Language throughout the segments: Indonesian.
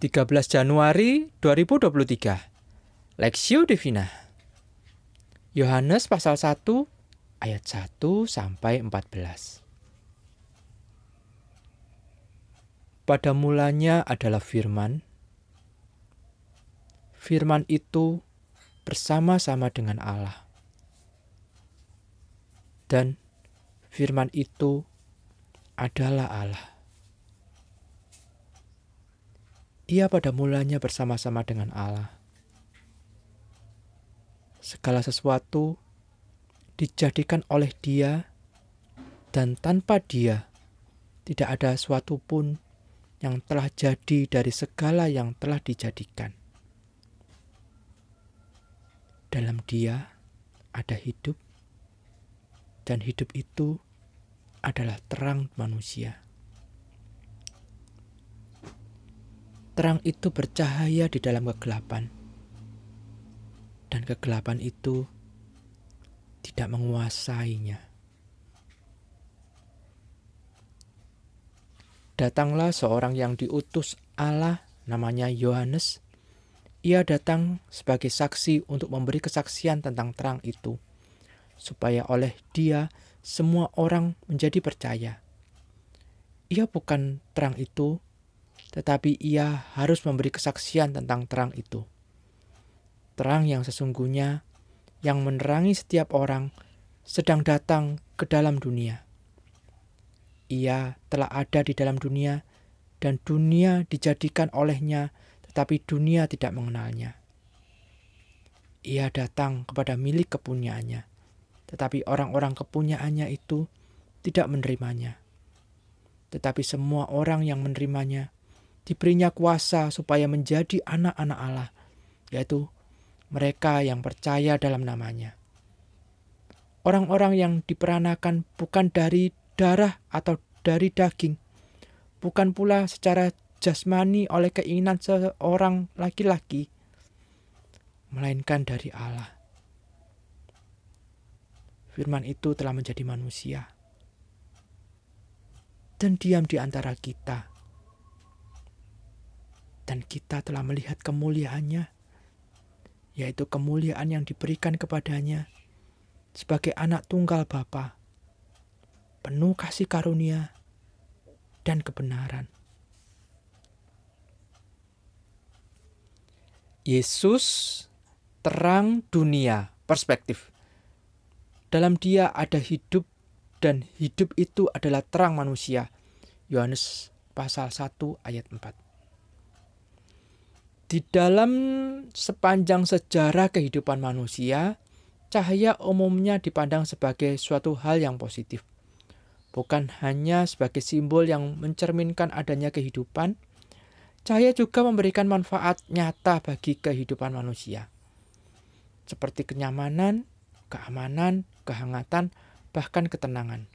13 Januari 2023 Lexio Divina. Yohanes pasal 1 ayat 1 sampai 14 Pada mulanya adalah firman. Firman itu bersama-sama dengan Allah. Dan firman itu adalah Allah Ia pada mulanya bersama-sama dengan Allah. Segala sesuatu dijadikan oleh Dia, dan tanpa Dia tidak ada sesuatu pun yang telah jadi dari segala yang telah dijadikan. Dalam Dia ada hidup, dan hidup itu adalah terang manusia. Terang itu bercahaya di dalam kegelapan, dan kegelapan itu tidak menguasainya. Datanglah seorang yang diutus Allah, namanya Yohanes. Ia datang sebagai saksi untuk memberi kesaksian tentang terang itu, supaya oleh Dia semua orang menjadi percaya. Ia bukan terang itu, tetapi ia harus memberi kesaksian tentang terang itu. Terang yang sesungguhnya, yang menerangi setiap orang, sedang datang ke dalam dunia. Ia telah ada di dalam dunia, dan dunia dijadikan olehnya, tetapi dunia tidak mengenalnya. Ia datang kepada milik kepunyaannya, tetapi orang-orang kepunyaannya itu tidak menerimanya. Tetapi semua orang yang menerimanya, diberinya kuasa supaya menjadi anak-anak Allah, yaitu mereka yang percaya dalam namanya. Orang-orang yang diperanakan bukan dari darah atau dari daging, bukan pula secara jasmani oleh keinginan seorang laki-laki, melainkan dari Allah. Firman itu telah menjadi manusia dan diam di antara kita dan kita telah melihat kemuliaannya, yaitu kemuliaan yang diberikan kepadanya sebagai anak tunggal Bapa, penuh kasih karunia dan kebenaran. Yesus terang dunia perspektif. Dalam dia ada hidup dan hidup itu adalah terang manusia. Yohanes pasal 1 ayat 4. Di dalam sepanjang sejarah kehidupan manusia, cahaya umumnya dipandang sebagai suatu hal yang positif, bukan hanya sebagai simbol yang mencerminkan adanya kehidupan. Cahaya juga memberikan manfaat nyata bagi kehidupan manusia, seperti kenyamanan, keamanan, kehangatan, bahkan ketenangan.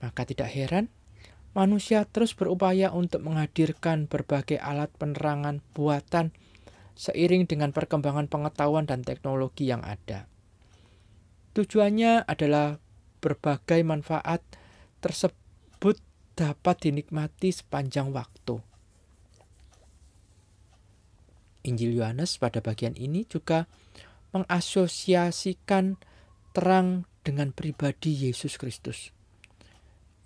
Maka tidak heran manusia terus berupaya untuk menghadirkan berbagai alat penerangan buatan seiring dengan perkembangan pengetahuan dan teknologi yang ada. Tujuannya adalah berbagai manfaat tersebut dapat dinikmati sepanjang waktu. Injil Yohanes pada bagian ini juga mengasosiasikan terang dengan pribadi Yesus Kristus.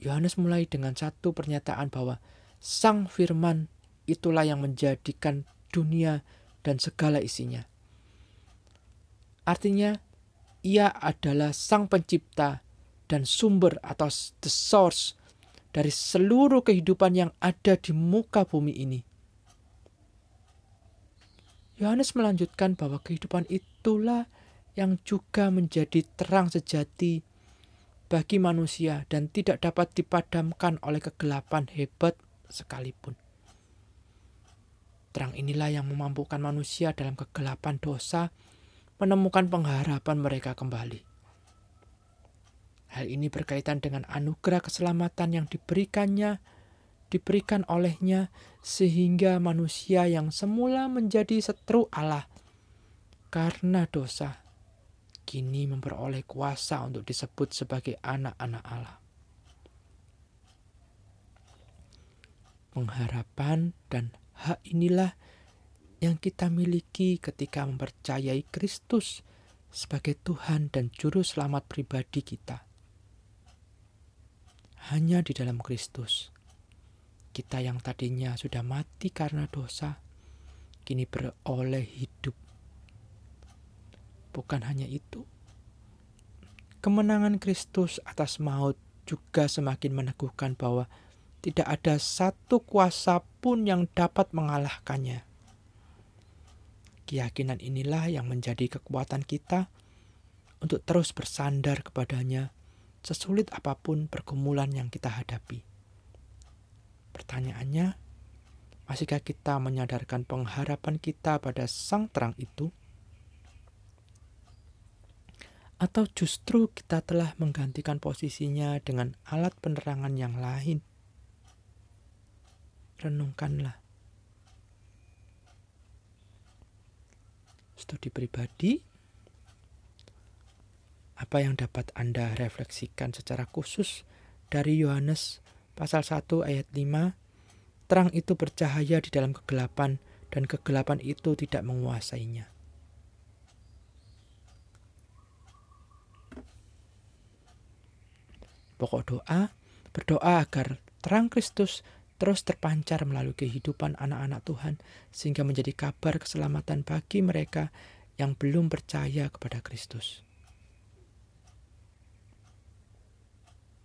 Yohanes mulai dengan satu pernyataan bahwa Sang Firman itulah yang menjadikan dunia dan segala isinya. Artinya, ia adalah Sang Pencipta dan sumber atau the source dari seluruh kehidupan yang ada di muka bumi ini. Yohanes melanjutkan bahwa kehidupan itulah yang juga menjadi terang sejati bagi manusia dan tidak dapat dipadamkan oleh kegelapan hebat sekalipun. Terang inilah yang memampukan manusia dalam kegelapan dosa menemukan pengharapan mereka kembali. Hal ini berkaitan dengan anugerah keselamatan yang diberikannya, diberikan olehnya, sehingga manusia yang semula menjadi setru Allah karena dosa kini memperoleh kuasa untuk disebut sebagai anak-anak Allah. Pengharapan dan hak inilah yang kita miliki ketika mempercayai Kristus sebagai Tuhan dan Juru Selamat pribadi kita. Hanya di dalam Kristus, kita yang tadinya sudah mati karena dosa, kini beroleh hidup. Bukan hanya itu, kemenangan Kristus atas maut juga semakin meneguhkan bahwa tidak ada satu kuasa pun yang dapat mengalahkannya. Keyakinan inilah yang menjadi kekuatan kita untuk terus bersandar kepadanya sesulit apa pun pergumulan yang kita hadapi. Pertanyaannya, masihkah kita menyadarkan pengharapan kita pada sang terang itu? Atau justru kita telah menggantikan posisinya dengan alat penerangan yang lain? Renungkanlah. studi pribadi, apa yang dapat Anda refleksikan secara khusus dari Yohanes pasal 1 ayat 5, terang itu bercahaya di dalam kegelapan dan kegelapan itu tidak menguasainya. Pokok doa, berdoa agar terang Kristus terus terpancar melalui kehidupan anak-anak Tuhan, sehingga menjadi kabar keselamatan bagi mereka yang belum percaya kepada Kristus.